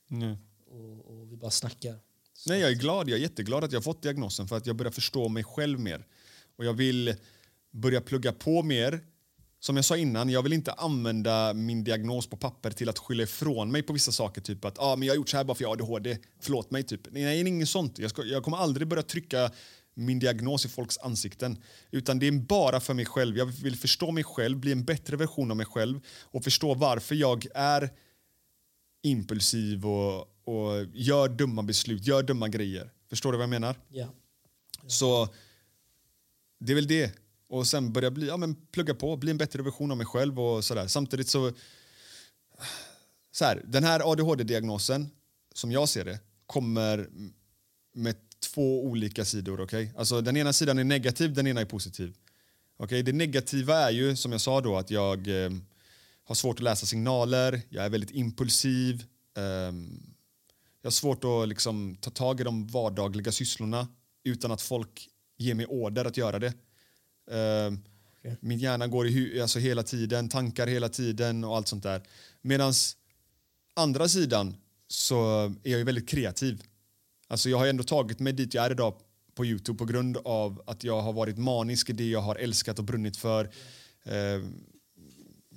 Nej. Och, och vi bara snackar. Nej, jag är glad. Jag är jätteglad att jag har fått diagnosen för att jag börjar förstå mig själv mer. Och jag vill börja plugga på mer. Som jag sa innan, jag vill inte använda min diagnos på papper till att skylla ifrån mig på vissa saker. Typ att ah, men jag har gjort så här bara för jag har ADHD. Förlåt mig. Typ. Nej, inget sånt. Jag, ska, jag kommer aldrig börja trycka min diagnos i folks ansikten. Utan det är bara för mig själv. Jag vill förstå mig själv, bli en bättre version av mig själv och förstå varför jag är impulsiv och, och gör dumma beslut, gör dumma grejer. Förstår du vad jag menar? Ja. Så det är väl det. Och sen börja bli, ja, men plugga på, bli en bättre version av mig själv och sådär. Samtidigt så, så här, den här ADHD-diagnosen, som jag ser det, kommer med två olika sidor. Okay? Alltså, den ena sidan är negativ, den ena är positiv. Okay? Det negativa är ju, som jag sa då, att jag eh, har svårt att läsa signaler, jag är väldigt impulsiv, Eh, jag har svårt att liksom, ta tag i de vardagliga sysslorna utan att folk ger mig order att göra det. Ehm, Min hjärna går i alltså hela tiden, tankar hela tiden och allt sånt där. Medan andra sidan så är jag ju väldigt kreativ. Alltså jag har ändå tagit mig dit jag är idag på Youtube på grund av att jag har varit manisk i det jag har älskat och brunnit för. Ehm,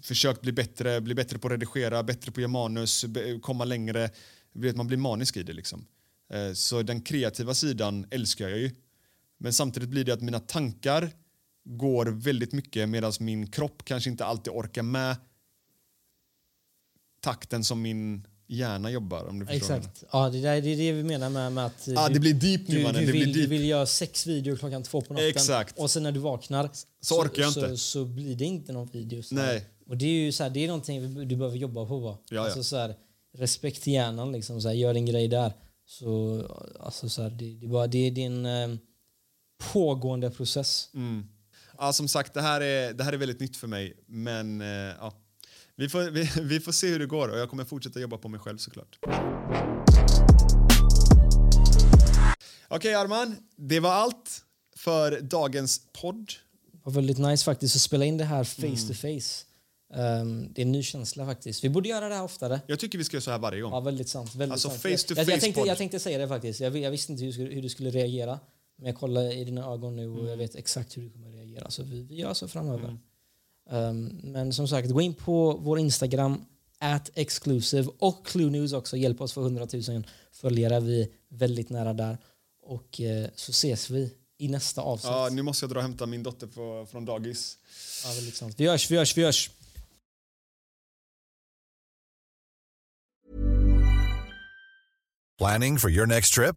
försökt bli bättre, bli bättre på att redigera, bättre på att göra manus, komma längre. Vet, man blir manisk i det. Liksom. Eh, Så den kreativa sidan älskar jag ju. Men samtidigt blir det att mina tankar går väldigt mycket medan min kropp kanske inte alltid orkar med takten som min hjärna jobbar. Om du förstår Exakt. Ja, det, där, det är det vi menar med, med att Ah, du, det blir deep nu, du, mannen. du, Det blir vill, du deep. vill göra sex videor klockan två på natten Exakt. och sen när du vaknar Så orkar jag så, inte. så blir det inte någon video. Så Nej. Och det är ju så här, det är någonting du behöver jobba på. Va? ja. Alltså, så här, respekt till hjärnan, liksom, så här, gör din grej där. Så, alltså, så här, det, det, är bara, det, är en eh, pågående process. Mm. Ja, som sagt, det här, är, det här är väldigt nytt för mig. Men eh, ja. vi, får, vi, vi får se hur det går och jag kommer fortsätta jobba på mig själv såklart. Okej Arman, det var allt för dagens podd. Det var väldigt nice faktiskt att spela in det här face Mm. to face. Ehm, det är en ny känsla faktiskt. Vi borde göra det här oftare. Jag tycker vi ska göra så här varje gång. Ja, väldigt sant. Väldigt Alltså, sant. face to jag, jag, face jag, tänkte, jag tänkte säga det faktiskt. Jag, jag visste inte hur, hur du skulle reagera. Men jag kollar i dina ögon nu och Mm. jag vet exakt hur du kommer reagera. Så vi, vi gör så framöver. Ehm, men som sagt, gå in på vår Instagram, at exclusive och Clue News också. Hjälp oss få 100 000 följare. Vi är väldigt nära där. Och eh, så ses vi i nästa avsnitt. Ja, nu måste jag dra och hämta min dotter på, från dagis. Ja, väldigt sant. Vi hörs, vi hörs, vi hörs. Planning for your next trip?